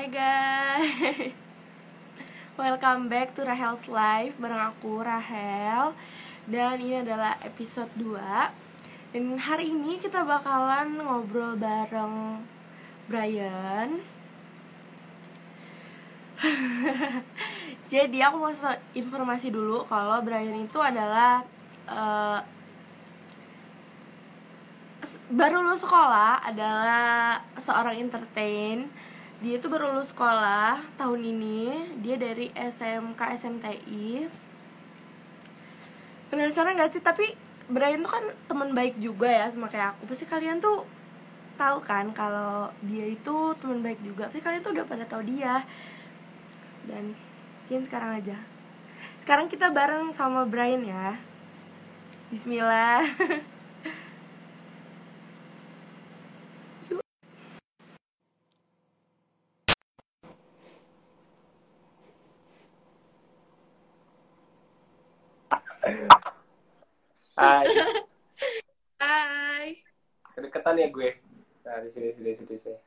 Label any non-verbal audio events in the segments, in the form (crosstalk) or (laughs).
Hai guys. (laughs) Welcome back to Rahel's Life Bareng aku Rahel. Dan ini adalah episode 2 Dan hari ini kita bakalan ngobrol bareng Brian. (laughs) Jadi aku mau informasi dulu Kalau Brian itu adalah uh, baru lulus sekolah adalah seorang entertain dia itu baru lulus sekolah tahun ini. Dia dari SMK SMTI penasaran gak sih? Tapi Brian tuh kan teman baik juga ya sama kayak aku. Pasti kalian tuh tahu kan kalau dia itu teman baik juga. Pasti kalian tuh udah pada tahu dia. Dan mungkin sekarang aja. Sekarang kita bareng sama Brian ya. Bismillah (laughs) Hai. Hai. Kedekatan ya gue. Nah, di sini, sini, sini, sini.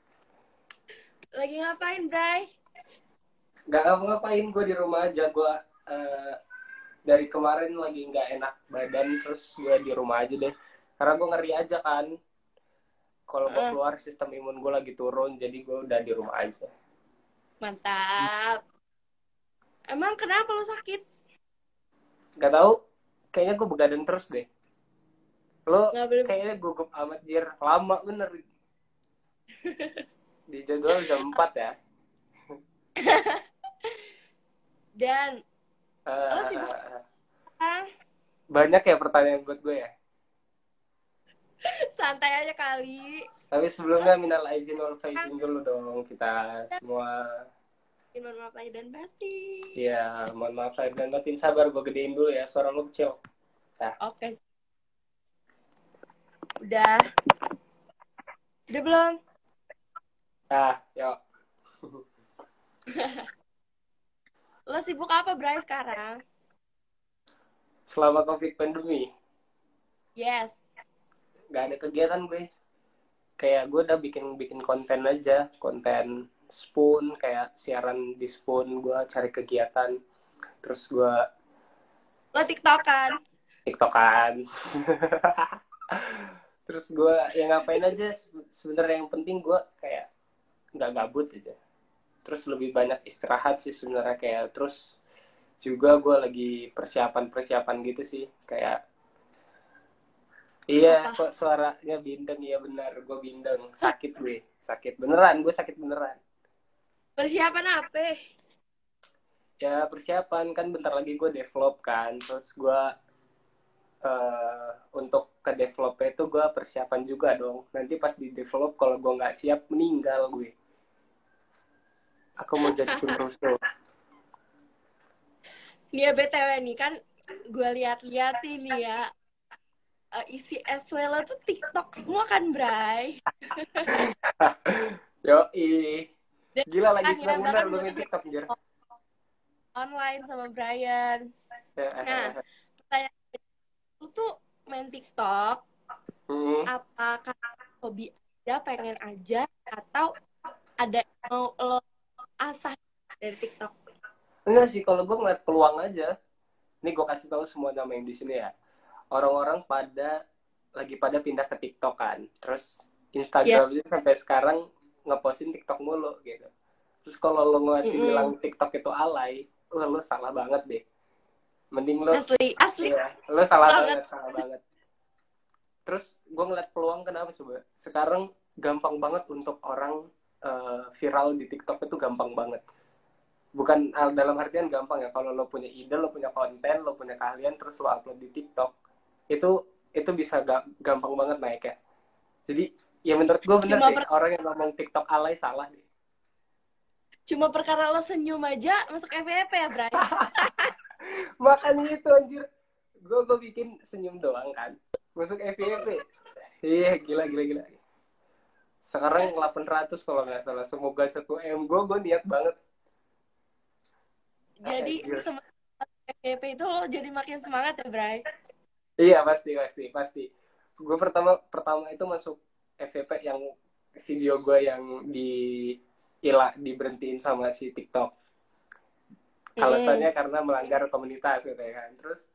Lagi ngapain, Bray? Gak ngapa-ngapain, gue di rumah aja. Gue uh, dari kemarin lagi nggak enak badan, terus gue di rumah aja deh. Karena gue ngeri aja kan. Kalau gue Uh. keluar, sistem imun gue lagi turun, jadi gue udah di rumah aja. Mantap. Emang kenapa lo sakit? Gak tahu, kayaknya gue begadang terus deh. Lo kayaknya gugup amat, Jir. Lama bener. (laughs) di jadwal jam 4 ya. (laughs) Dan Eh, Lo sibuk? ah, banyak ya pertanyaan buat gue ya. (laughs) santai aja kali. Tapi sebelumnya minal aizin wal faizin dulu dong kita semua. Iman maaf lahir dan batin. Ya, mohon maaf lahir dan batin sabar gue gedein dulu ya suara lu kecil. Oke. Udah. Udah belum? Ah, yuk. (laughs) Lo sibuk apa, Bray, sekarang? Selama covid pandemi Yes. nggak ada kegiatan gue. Kayak gue udah bikin bikin konten aja, konten spoon kayak siaran di spoon gue cari kegiatan. Terus gue Lo tiktokan? tiktokan. (laughs) Terus gue yang ngapain aja se- sebenarnya yang penting gue kayak nggak gabut aja. Terus lebih banyak istirahat sih sebenarnya kayak terus juga gue lagi persiapan-persiapan gitu sih kayak Iya, kok suaranya bindeng iya benar, gue bindeng, sakit gue, sakit beneran, gue sakit beneran. Persiapan apa? Ya persiapan kan bentar lagi gue develop kan, terus gue eh untuk ke developnya itu gue persiapan juga dong. Nanti pas di develop kalau gue nggak siap meninggal gue. Aku mau jadi Kim (laughs) Russo. Nih ya BTW nih kan gue lihat-lihat ini ya eh, isi SW lo tuh TikTok semua kan, Bray? (laughs) Yo Gila lagi senang ya, bener lu TikTok anjir. Online sama Brian. Nah. Tuh main TikTok Hmm. apakah hobi aja pengen aja atau ada mau lo asah dari TikTok? Enggak sih, kalau gue ngeliat peluang aja. Ini gue kasih tahu semua nama yang di sini ya. Orang-orang pada lagi pada pindah ke TikTok kan. Terus Instagram itu sampai sekarang ngepostin TikTok mulu gitu. Terus kalau lo ngasih Mm-mm. bilang TikTok itu alay, lo salah banget deh. Mending lo Asli, asli. Iya, lo salah Banget. banget, salah banget. Terus gue ngeliat peluang kenapa coba? Sekarang gampang banget untuk orang eh, viral di TikTok itu gampang banget. Bukan ah, dalam artian gampang ya. Kalau lo punya ide, lo punya konten, lo punya keahlian, terus lo upload di TikTok, itu itu bisa ga- gampang banget naik ya. Jadi ya menurut gue bener Cuma deh per- orang yang ngomong TikTok alay salah deh. Cuma perkara lo senyum aja masuk FVP ya, Bray? (laughs) Makanya itu anjir. Gue gue bikin senyum doang kan. Masuk FYP. Iya, gila gila gila. Sekarang 800 kalau nggak salah. Semoga 1 M. Gue gue niat banget. Jadi Anjir. semangat FVP itu lo jadi makin semangat ya, Bray? Iya pasti pasti pasti. Gue pertama pertama itu masuk FVP yang video gue yang di ilah diberhentiin sama si TikTok alasannya karena melanggar komunitas gitu ya kan. Terus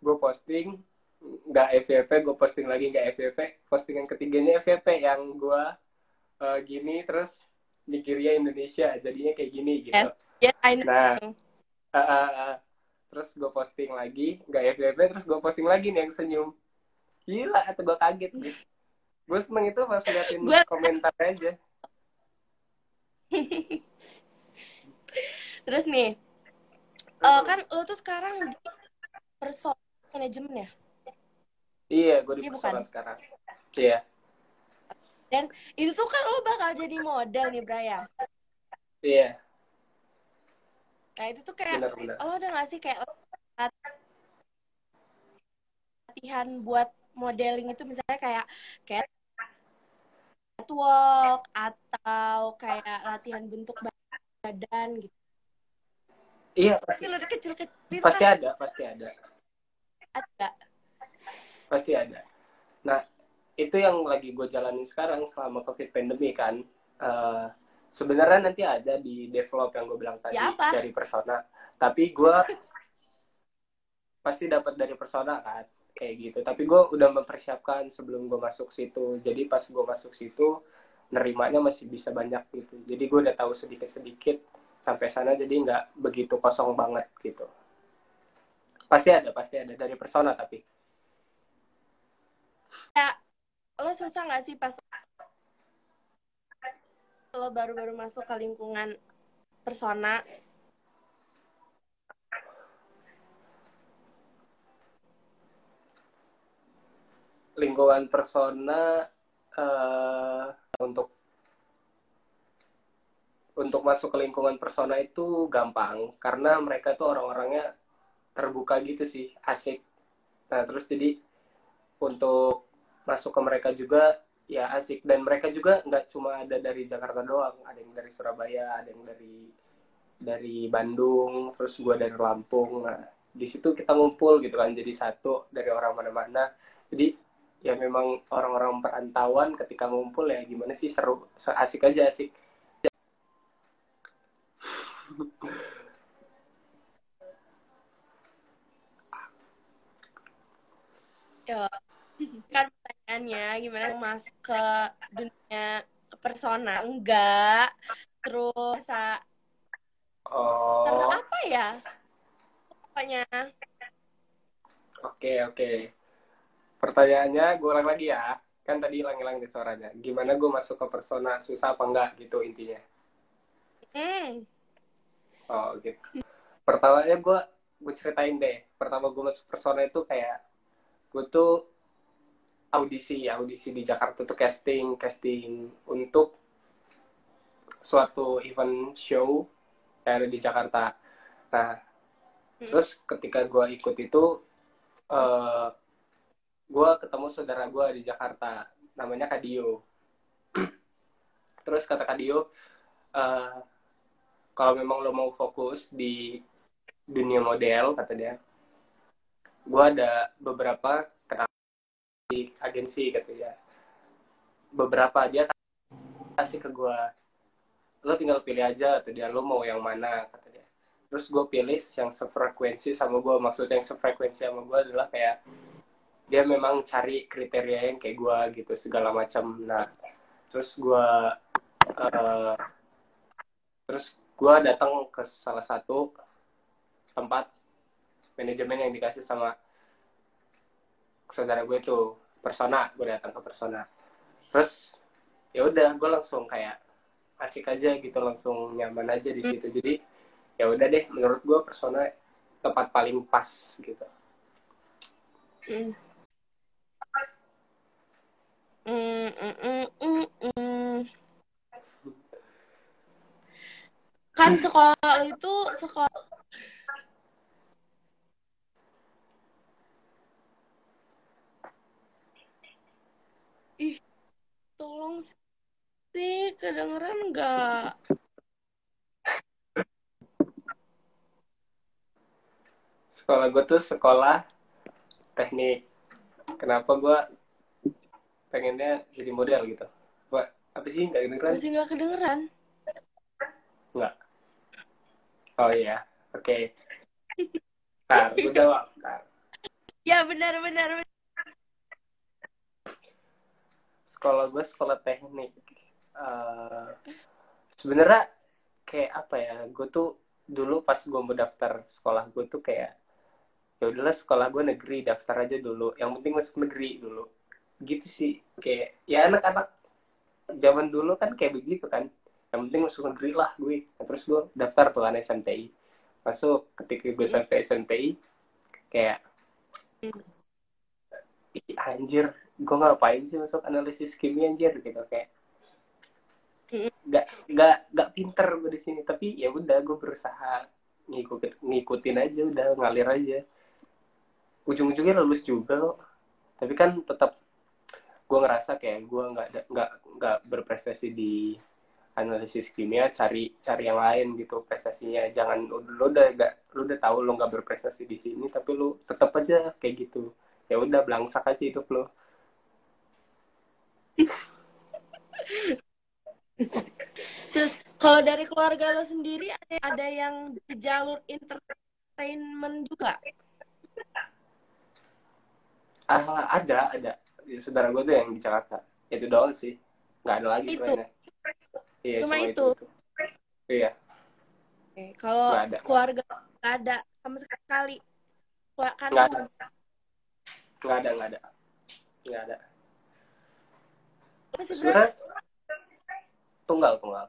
gue posting nggak FVP gue posting lagi nggak FVP postingan ketiganya FVP yang gue uh, gini terus Nigeria Indonesia jadinya kayak gini gitu. Yes. Yes, I know. nah uh, uh, uh, terus gue posting lagi nggak FVP terus gue posting lagi nih yang senyum. Gila atau gue kaget gitu. Gue seneng itu pas liatin Gua- komentar aja. (laughs) Terus nih, eh, kan lo tuh sekarang di person manajemen ya? iya gue di persona bukan? sekarang iya Dan itu tuh kan lo bakal jadi model nih, Braya. iya Nah itu tuh kayak, benar-benar lo udah gak sih kayak latihan buat modeling itu misalnya kayak kayak catwalk atau kayak latihan bentuk badan gitu. Iya Pasti pasti. lo udah kecil-kecil pasti kan ada pasti ada. Ada. pasti ada. Nah itu yang lagi gue jalanin sekarang selama covid pandemi kan. Eh, sebenarnya nanti ada di develop yang gue bilang tadi Ya, apa? dari persona. Tapi gue pasti dapat dari persona kan kayak gitu. Tapi gue udah mempersiapkan sebelum gue masuk situ. Jadi pas gue masuk situ nerimanya masih bisa banyak gitu. Jadi gue udah tahu sedikit sedikit sampai sana jadi nggak begitu kosong banget gitu. Pasti ada pasti ada dari persona tapi. Lo susah gak sih pas lo baru-baru masuk ke lingkungan persona? Lingkungan persona eh, untuk untuk masuk ke lingkungan persona itu gampang karena mereka tuh orang-orangnya terbuka gitu sih asik. Nah terus jadi untuk masuk ke mereka juga ya asik. Dan mereka juga nggak cuma ada dari Jakarta doang ada yang dari Surabaya ada yang dari dari Bandung terus gua dari Lampung. Nah di situ kita ngumpul gitu kan jadi satu dari orang mana-mana. Jadi ya memang orang-orang perantauan ketika ngumpul ya gimana sih seru asik aja asik ya kan pertanyaannya gimana masuk ke dunia persona enggak. Terus sa- ter oh apa ya? Pokoknya. Oke oke. Pertanyaannya gue ulang lagi ya. Kan tadi hilang-hilang di suaranya. Gimana gue masuk ke persona susah apa enggak? Gitu intinya. Hmm oh gitu. Pertamanya gue gue ceritain deh. Pertama gue masuk persona itu kayak gue tuh audisi audisi di Jakarta tuh casting casting untuk suatu event show yang ada di Jakarta. Nah Hmm. terus ketika gue ikut itu eh gue ketemu saudara gue di Jakarta namanya Kadio. (clears throat) Terus kata Kadio eh kalau memang lo mau fokus di dunia model kata dia gue ada beberapa kenal di agensi kata dia. Beberapa dia kasih ke gue lo tinggal pilih aja kata dia lo mau yang mana kata dia. Terus gue pilih yang sefrekuensi sama gue maksudnya yang sefrekuensi sama gue adalah kayak dia memang cari kriteria yang kayak gue gitu segala macam. Nah terus gue eh, terus gue datang ke salah satu tempat manajemen yang dikasih sama saudara gue tuh persona gue datang ke persona terus ya udah gue langsung kayak asik aja gitu langsung nyaman aja di situ jadi ya udah deh menurut gue persona tempat paling pas gitu Hmm. Hmm, hmm, hmm, hmm, hmm. Kan sekolah lo itu sekolah Ih, tolong sih, kedengeran nggak? sekolah gue tuh sekolah teknik kenapa gue pengennya jadi model gitu Gua, apa sih nggak kedengeran Masih nggak kedengeran? Oh iya, oke. Ntar, gue jawab. Ya benar benar. benar. Sekolah gue sekolah teknik. Eh, Sebenarnya kayak apa ya? Gue tuh dulu pas gue mau daftar sekolah gue tuh kayak ya udahlah sekolah gue negeri daftar aja dulu. Yang penting masuk negeri dulu. Gitu sih. Kayak ya anak-anak zaman dulu kan kayak begitu kan. Yang penting masuk negeri lah gue. Nah, terus gue daftar tuh kan SMTI. Masuk ketika gue sampai SMTI kayak Ih, anjir gue ngapain sih masuk analisis kimia anjir gitu kayak Mm. nggak nggak nggak pinter gue di sini tapi ya udah gue berusaha ngikut ngikutin aja udah ngalir aja ujung-ujungnya lulus juga kok tapi kan tetap gue ngerasa kayak gue nggak nggak nggak berprestasi di analisis kimia cari cari yang lain gitu prestasinya. Jangan lu udah nggak lu udah tahu lu nggak berprestasi di sini tapi lu tetap aja kayak gitu. Ya udah belangsak aja hidup lo Terus kalau dari keluarga lo sendiri ada ada yang di jalur entertainment juga? ah ada ada. Saudara gue tuh yang di Jakarta. Itu doang sih. Nggak ada lagi Itu. Iya Cuma itu. itu, iya Oke, kalau ada. keluarga nggak ada sama sekali. Kan nggak ada nggak ada nggak ada nggak ada apa sih sebenarnya tunggal tunggal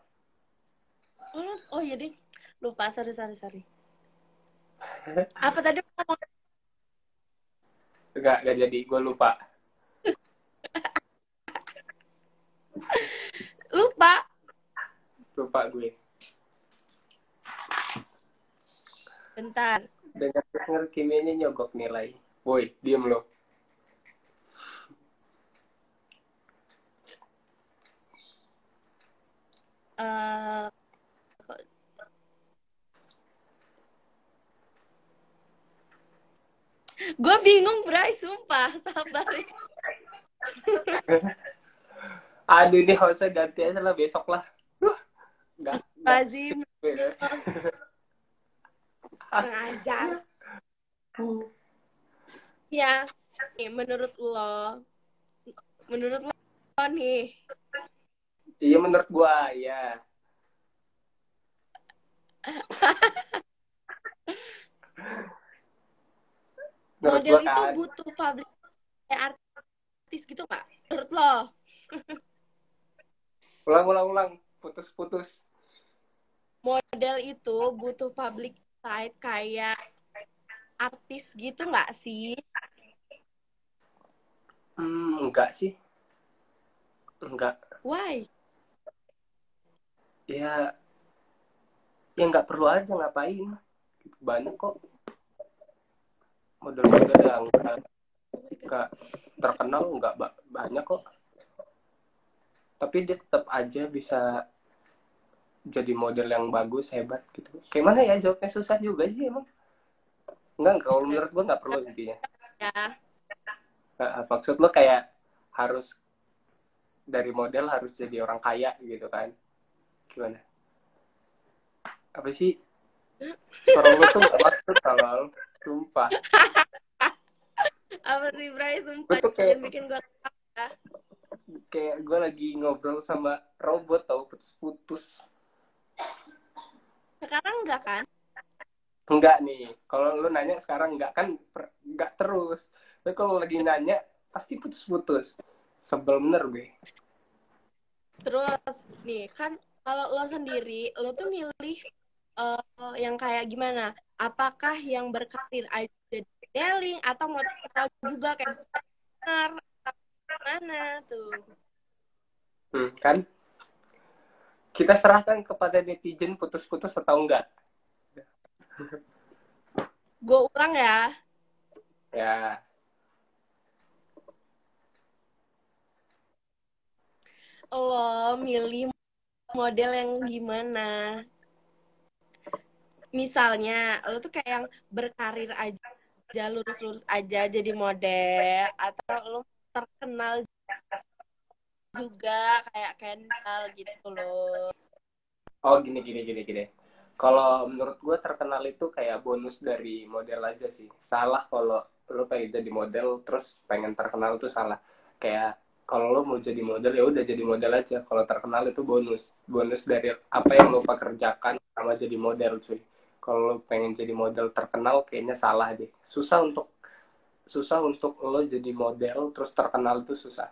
Oh, oh iya deh, lupa sorry sorry sorry. (laughs) Apa tadi ngomong? nggak nggak jadi gue lupa (laughs) Lupa. Lupa gue. Bentar. dengar dengar kimianya nyogok nilai. Woi diem lo. Eh gue bingung Bray sumpah. Sabar. (laughs) Aduh ini hostnya ganti aja lah besok lah Wah, nggak nggak Lazim. sip, ya. ngajar ya nih, menurut lo menurut lo nih. Iya menurut gua (laughs) ya menurut model gua itu kan. butuh public kayak artis gitu nggak menurut lo? (laughs) Ulang ulang ulang. Putus putus model itu butuh public side kayak artis gitu nggak sih? Hmm, enggak sih. Enggak. Why? Ya ya nggak perlu aja ngapain? Banyak kok. Model-model yang nggak terkenal nggak ba- banyak kok. Tapi dia tetap aja bisa jadi model yang bagus hebat gitu. Kayak mana ya jawabnya susah juga sih emang. Enggak kalau menurut gua nggak perlu intinya. Ya. Nah, maksud lo kayak harus dari model harus jadi orang kaya gitu kan. Gimana? Apa sih? Suara lo tuh nggak maksud kalau sumpah. Apa sih Bray? Sumpah Gue tuh kayak- bikin gue kayak gue lagi ngobrol sama robot tau putus-putus sekarang enggak kan? Enggak nih. Kalau lu nanya sekarang enggak kan per- enggak terus. Tapi kalau lagi nanya pasti putus-putus. Sebel bener gue. Terus nih kan kalau lo sendiri lo tuh milih eh, yang kayak gimana? Apakah yang berkarir aja di modeling atau mau tahu juga kayak benar mana tuh? Hmm, kan kita serahkan kepada netizen putus-putus atau enggak. Gue ulang ya. Ya. Lo milih model yang gimana? Misalnya lo tuh kayak yang berkarir aja lurus-lurus aja jadi model atau lo terkenal juga kayak Kendall gitu loh. Oh gini gini gini gini. Kalau menurut gue terkenal itu kayak bonus dari model aja sih. Salah kalau lo pengen jadi model terus pengen terkenal itu salah. Kayak kalau lo mau jadi model ya udah jadi model aja. Kalau terkenal itu bonus. Bonus dari apa yang lo pekerjakan sama jadi model cuy. Kalau lo pengen jadi model terkenal kayaknya salah deh. Susah untuk susah untuk lo jadi model terus terkenal itu susah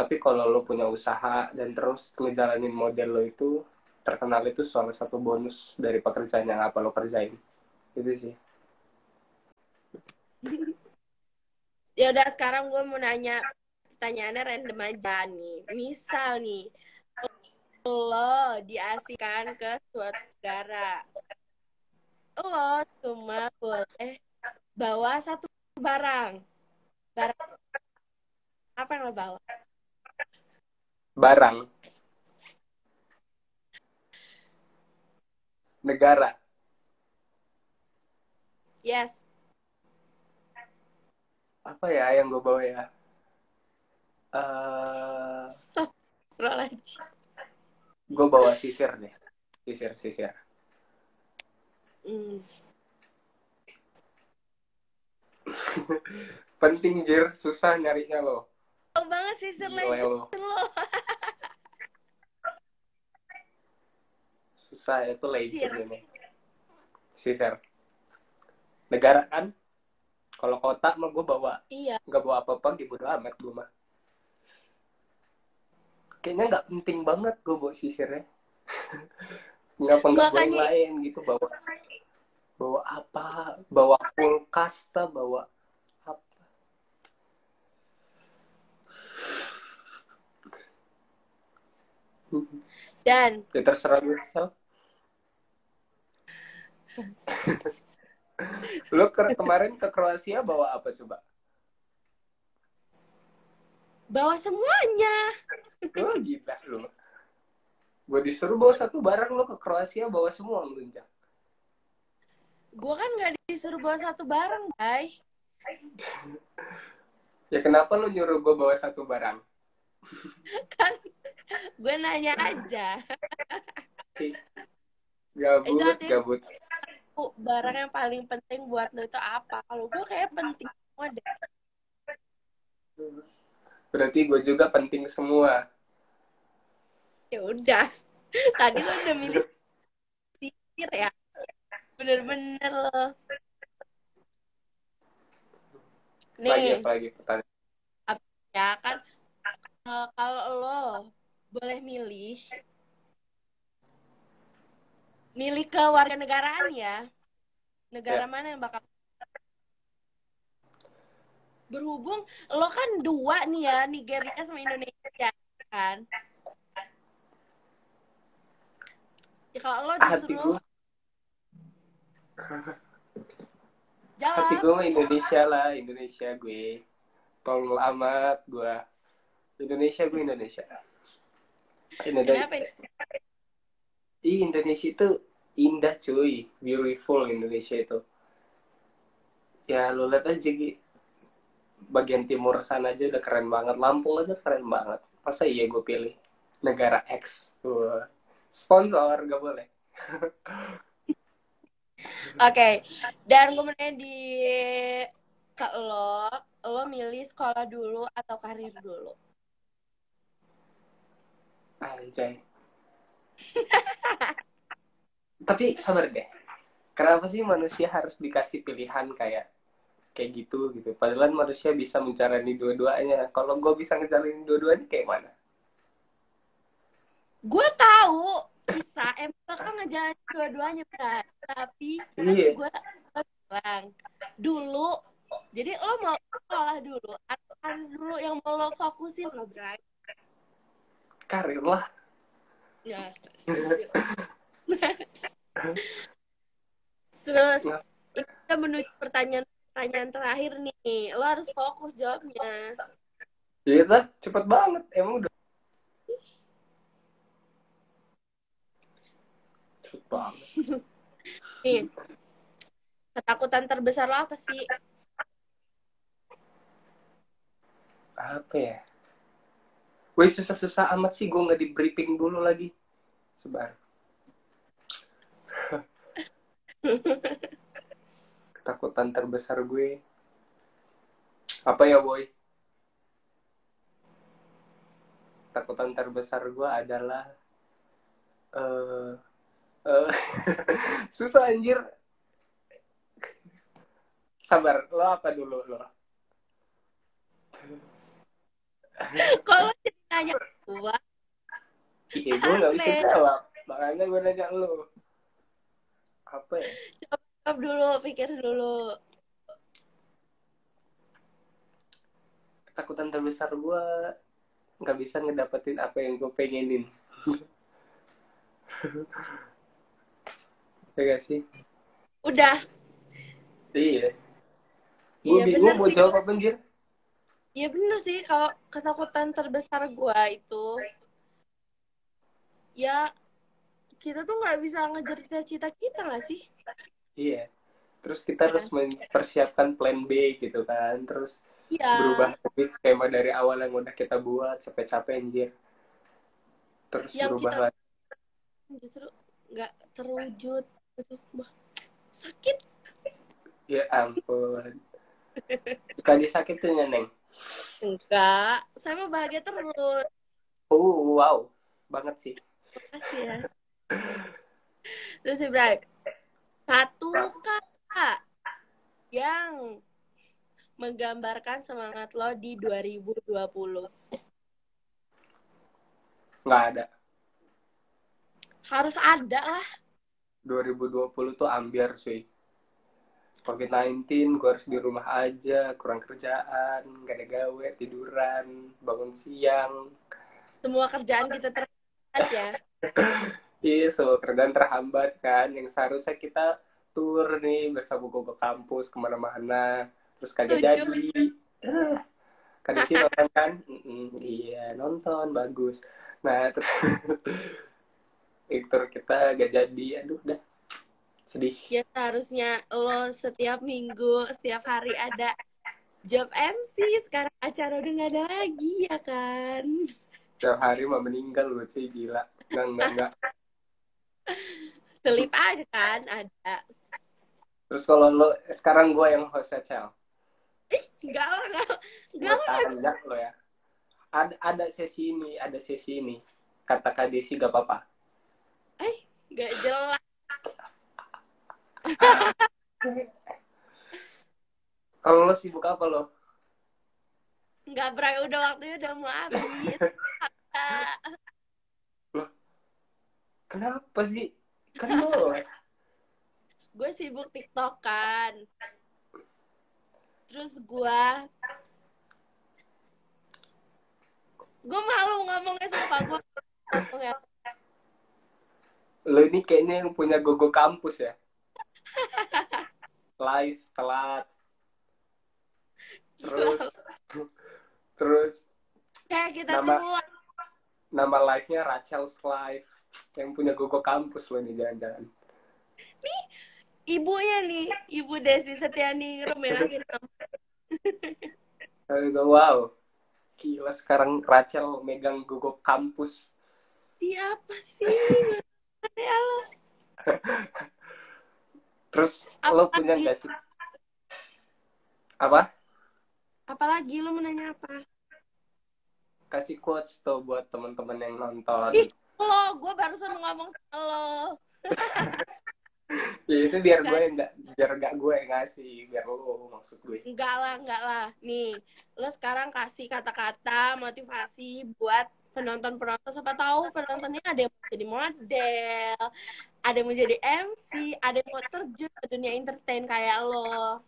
tapi kalau lo punya usaha dan terus ngejalanin model lo itu terkenal itu salah satu bonus dari pekerjaan yang apa lo kerjain. Itu sih. Ya udah sekarang gue mau nanya pertanyaannya random aja nih. Misal nih lo diasihkan ke suatu negara. Lo cuma boleh bawa satu barang. Barang apa yang lo bawa barang. Negara. Yes. Apa ya yang gue bawa ya? Uh, Astagfirullahaladzim. gue bawa sisir deh. Sisir sisir. Hmm. (laughs) penting jir. Susah nyarinya lo Tau banget Gila legend lo. lo. (laughs) susah itu legend ini. Sisir negara kan kalau kota mah gue bawa. Iya. nggak bawa apa-apa gitu bodo amat gue mah. Kayaknya nggak penting banget gue bawa sisirnya. (laughs) Nggak yang Makanya- lain gitu bawa. Bawa apa? Bawa kulkas ta bawa apa Dan ya terserah lu Sel. (laughs) lu ke- kemarin ke Kroasia bawa apa coba bawa semuanya. lu gila lu gue disuruh bawa satu barang lu ke Kroasia bawa semua lu Injak. Gue kan nggak disuruh bawa satu barang, Bay. (laughs) Ya kenapa lu nyuruh gue bawa satu barang? (laughs) Kan gue nanya aja. Gabut, Itu artinya- gabut. Bu, barang yang paling penting buat lo itu apa? Kalau gue kayak penting semua deh. Berarti gue juga penting semua. Ya udah. Tadi lo udah milih pikir ya. Bener-bener lo. Lagi Nih, apa lagi pertanyaan? ya kan eh, kalau lo boleh milih milih ke warga negaraan ya negara Ya. mana yang bakal berhubung lo kan dua nih ya Nigeria sama Indonesia kan ya kalau lo disuruh gue, hati jawab gue mah Indonesia lah, Indonesia gue. Tolol amat gue. Indonesia gue Indonesia. Indonesia. kenapa ini? Ih, Indonesia itu indah cuy, beautiful Indonesia itu. Ya lu lihat aja Gi. Bagian timur sana aja udah keren banget, Lampung aja keren banget. Masa iya gue pilih negara X? Wah. Sponsor gak boleh. (laughs) Oke, dan gue mau nanya di ke lo, lo milih sekolah dulu atau karir dulu? Anjay. Tapi sabar deh. Kenapa sih manusia harus dikasih pilihan kayak kayak gitu gitu? Padahal manusia bisa menjalani dua-duanya. Kalau gue bisa ngejalanin dua-duanya kayak mana? Gue tahu kita emang bakal ngejalanin dua-duanya, Bray. Tapi Iya. gue bilang dulu, jadi lo mau sekolah dulu atau dulu yang mau lo fokusin lo, Bray? Karir lah. Ya. (laughs) Terus Ya. kita menuju pertanyaan pertanyaan terakhir nih. Lo harus fokus jawabnya. Iya? Cepet banget. Emang udah. Cepet banget. (laughs) Nih, ketakutan terbesar lo apa sih? Apa ya? Wih susah-susah amat sih gue nggak di briefing dulu lagi. Sebar. (laughs) ketakutan terbesar gue apa ya boy ketakutan terbesar gue adalah eh eh, (laughs) susah anjir sabar lo apa dulu lo Kalau nanya gua, gue nggak bisa jawab. Makanya gue nanya lo apa ya? Jawab dulu, pikir dulu. ketakutan terbesar gue nggak bisa ngedapetin apa yang gue pengenin. (laughs) Ya gak sih? Udah, iya. Gue Iya, bingung mau sih. jawab apa anjir ya bener sih. Kalau ketakutan terbesar gua itu ya kita tuh nggak bisa ngejar cita-cita kita nggak sih? iya. Terus kita harus mempersiapkan plan B gitu kan. Terus Iya. berubah lagi skema dari awal yang udah kita buat. Capek-capek anjir. Terus Yang berubah kita- lagi. Justru nggak terwujud. Wah, sakit. ya ampun. Suka disakitin ya neng Enggak, saya mau bahagia terus. oh wow banget sih Makasih ya. Terus Ibrahim, satu kata yang menggambarkan semangat lo di 2020. nggak ada Harus ada lah. 2020 tuh ambiar cuy COVID-19 gue harus di rumah aja kurang kerjaan gak ada gawe tiduran bangun siang Semua kerjaan kita terhambat ya. (laughs) Iya, semua kerjaan terhambat kan. Yang seharusnya kita tur nih bersama gogo kampus ke mana-mana. Terus kagak jadi. (laughs) Kagak sih nonton kan? Iya, nonton. Bagus. Nah, (laughs) terus itu kita gak jadi. Aduh, dah. Sedih. Ya seharusnya lo setiap minggu, setiap hari ada job MC. Sekarang acara udah nggak ada lagi ya kan? Setiap hari mah meninggal loh, cuy. Gila. Enggak, enggak, enggak. Selip (laughs) aja kan ada. Terus kalau lo, sekarang gue yang host Cel. Enggak lah, enggak. Enggak Gue lah. lo ya. Ada, ada sesi ini, ada sesi ini. Kata Kak Desi gak apa-apa. Enggak jelas. (laughs) Kalau lo sibuk apa lo? Enggak, Bray. Udah waktunya udah mau habis. (laughs) Kenapa sih? Kan lo. (laughs) gue sibuk tiktokan. Terus gue... Gue malu ngomongnya sumpah. Gue. Lo ini kayaknya yang punya gogo kampus ya? Live, telat. Terus, (laughs) terus Kayak kita Nama- tuh nama live-nya Rachel's Live. Yang punya gogo kampus lo nih jangan-jangan. ibunya nih, Ibu Desi Setiani Rum yang ngasih (laughs) nama. Aduh, Wow. Gila sekarang Rachel megang gogo kampus. Iya apa sih? (laughs) Ya lo. Terus Apa lo punya gak sih? Apa? Apalagi lo mau nanya apa? Kasih quotes tuh buat teman-teman yang nonton. Ih. Lo, gue barusan ngomong sama lo. (laughs) Ya itu biar gue yang nggak biar gak gue yang ngasih biar lo maksud gue. Enggak lah, enggak lah. Nih, lo sekarang kasih kata-kata motivasi buat penonton-penonton. Siapa tahu penontonnya ada yang jadi model, ada yang mau jadi MC, ada yang mau terjun ke dunia entertain kayak lo.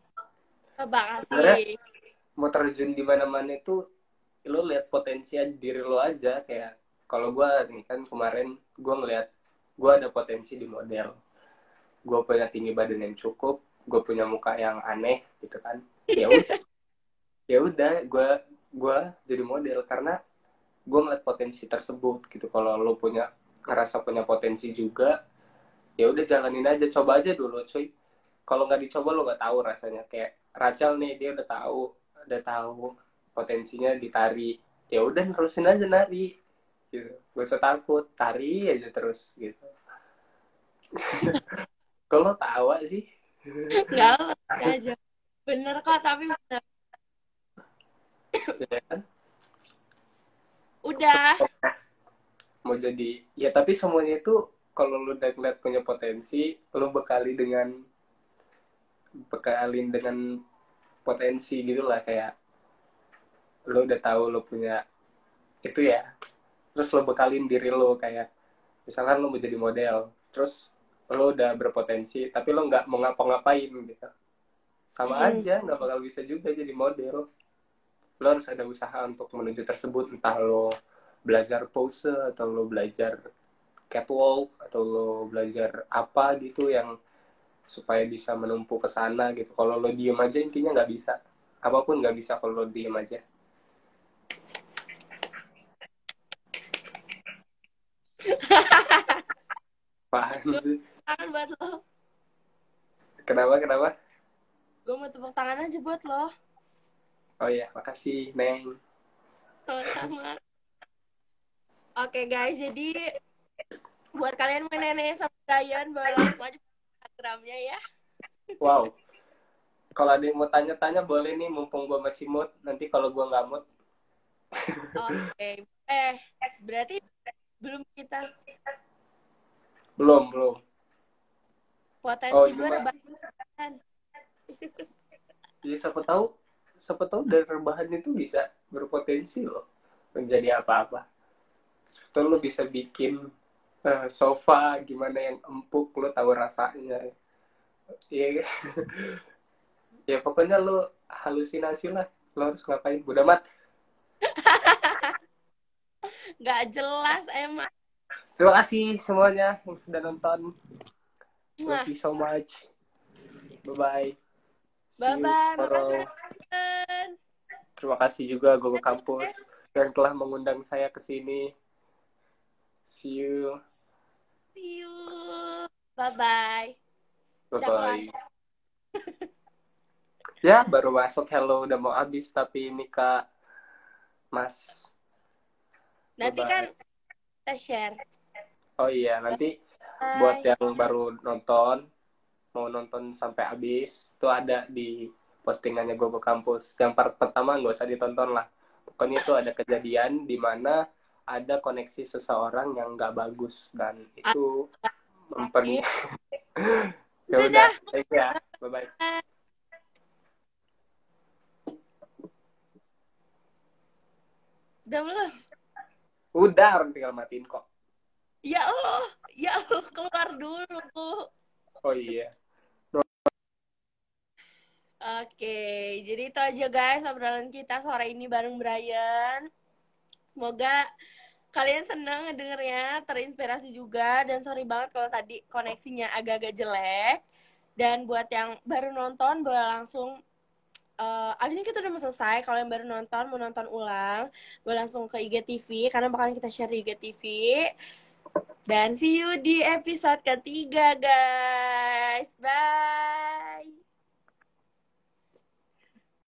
Coba kasih. Mau terjun di mana-mana itu lo lihat potensi diri lo aja kayak kalau gue nih kan kemarin gue ngeliat gue ada potensi di model. Gue punya tinggi badan yang cukup, gue punya muka yang aneh gitu kan. Ya udah, (laughs) ya udah gue gue jadi model karena gue ngeliat potensi tersebut gitu. Kalau lo punya ngerasa punya potensi juga, ya udah jalanin aja, coba aja dulu, cuy. Kalau nggak dicoba lo nggak tahu rasanya. Kayak Rachel nih dia udah tahu, udah tahu potensinya di tari. Ya udah terusin aja nari, gitu. Gak usah takut, tari aja terus gitu. (laughs) Kalau tawa sih. Nggak aja. Bener kok, tapi bener. ya kan? Udah. Mau jadi ya tapi semuanya itu kalau lu udah ngeliat punya potensi, lu bekali dengan bekalin dengan potensi gitu lah kayak lu udah tahu lu punya itu ya. Terus lo bekalin diri lo kayak misalkan lo mau jadi model terus lo udah berpotensi tapi lo nggak mau ngapa-ngapain gitu. Sama Hmm. aja nggak bakal bisa juga jadi model. Lo harus ada usaha untuk menuju tersebut entah lo belajar pose atau lo belajar catwalk atau lo belajar apa gitu yang supaya bisa menumpuk ke sana gitu kalau lo diem aja intinya nggak bisa apa pun nggak bisa kalau lo diem aja (laughs) Apaan sih? Tangan buat lo. Kenapa, kenapa? Gue mau tepuk tangan aja buat lo. Oh iya, makasih, Neng. Sama-sama. Oke guys, jadi buat kalian nenek sama Brian boleh langsung aja Instagramnya ya. Wow. Kalau ada yang mau tanya-tanya, boleh nih, mumpung gue masih mood. Nanti kalau gue nggak mood, Oke. Eh, berarti belum kita belum, belum. potensi Oh, gue rebahan. Jadi siapa tahu, siapa tahu dari rebahan itu bisa berpotensi loh menjadi apa-apa. Tahu lo bisa bikin eh, sofa gimana yang empuk, lo tahu rasanya. Iya, (laughs) ya pokoknya lo halusinasi lah. Lo harus ngapain? Udah mat. (laughs) Nggak jelas emang. Terima kasih semuanya yang sudah nonton. Mwah. Thank you so much. Bye bye. Makasih, Brian. Terima kasih juga Gogo Kampus yang telah mengundang saya ke sini. See you. See you. Bye-bye. Bye Udah bye. (laughs) ya, baru masuk hello udah mau habis tapi ini Kak Mas. Nanti Bye-bye. kan kita share. Oh iya, nanti Bye. buat yang baru nonton mau nonton sampai habis itu ada di postingannya Gogo Kampus yang part pertama nggak usah ditonton lah pokoknya itu ada kejadian di mana ada koneksi seseorang yang nggak bagus dan itu memperni (laughs) ya Udah udah thank you ya bye bye Udah belum? udah orang tinggal matiin kok Ya Allah, ya Allah keluar dulu. oh iya Oke, jadi itu aja guys obrolan kita sore ini bareng Brian. Semoga kalian senang ngedengernya, terinspirasi juga dan sorry banget kalau tadi koneksinya agak-agak jelek. Dan buat yang baru nonton boleh langsung eh abis kita udah mau selesai. Kalau yang baru nonton mau nonton ulang, boleh langsung ke IGTV karena bakalan kita share di IGTV. Dan see you di episode ketiga guys. Bye.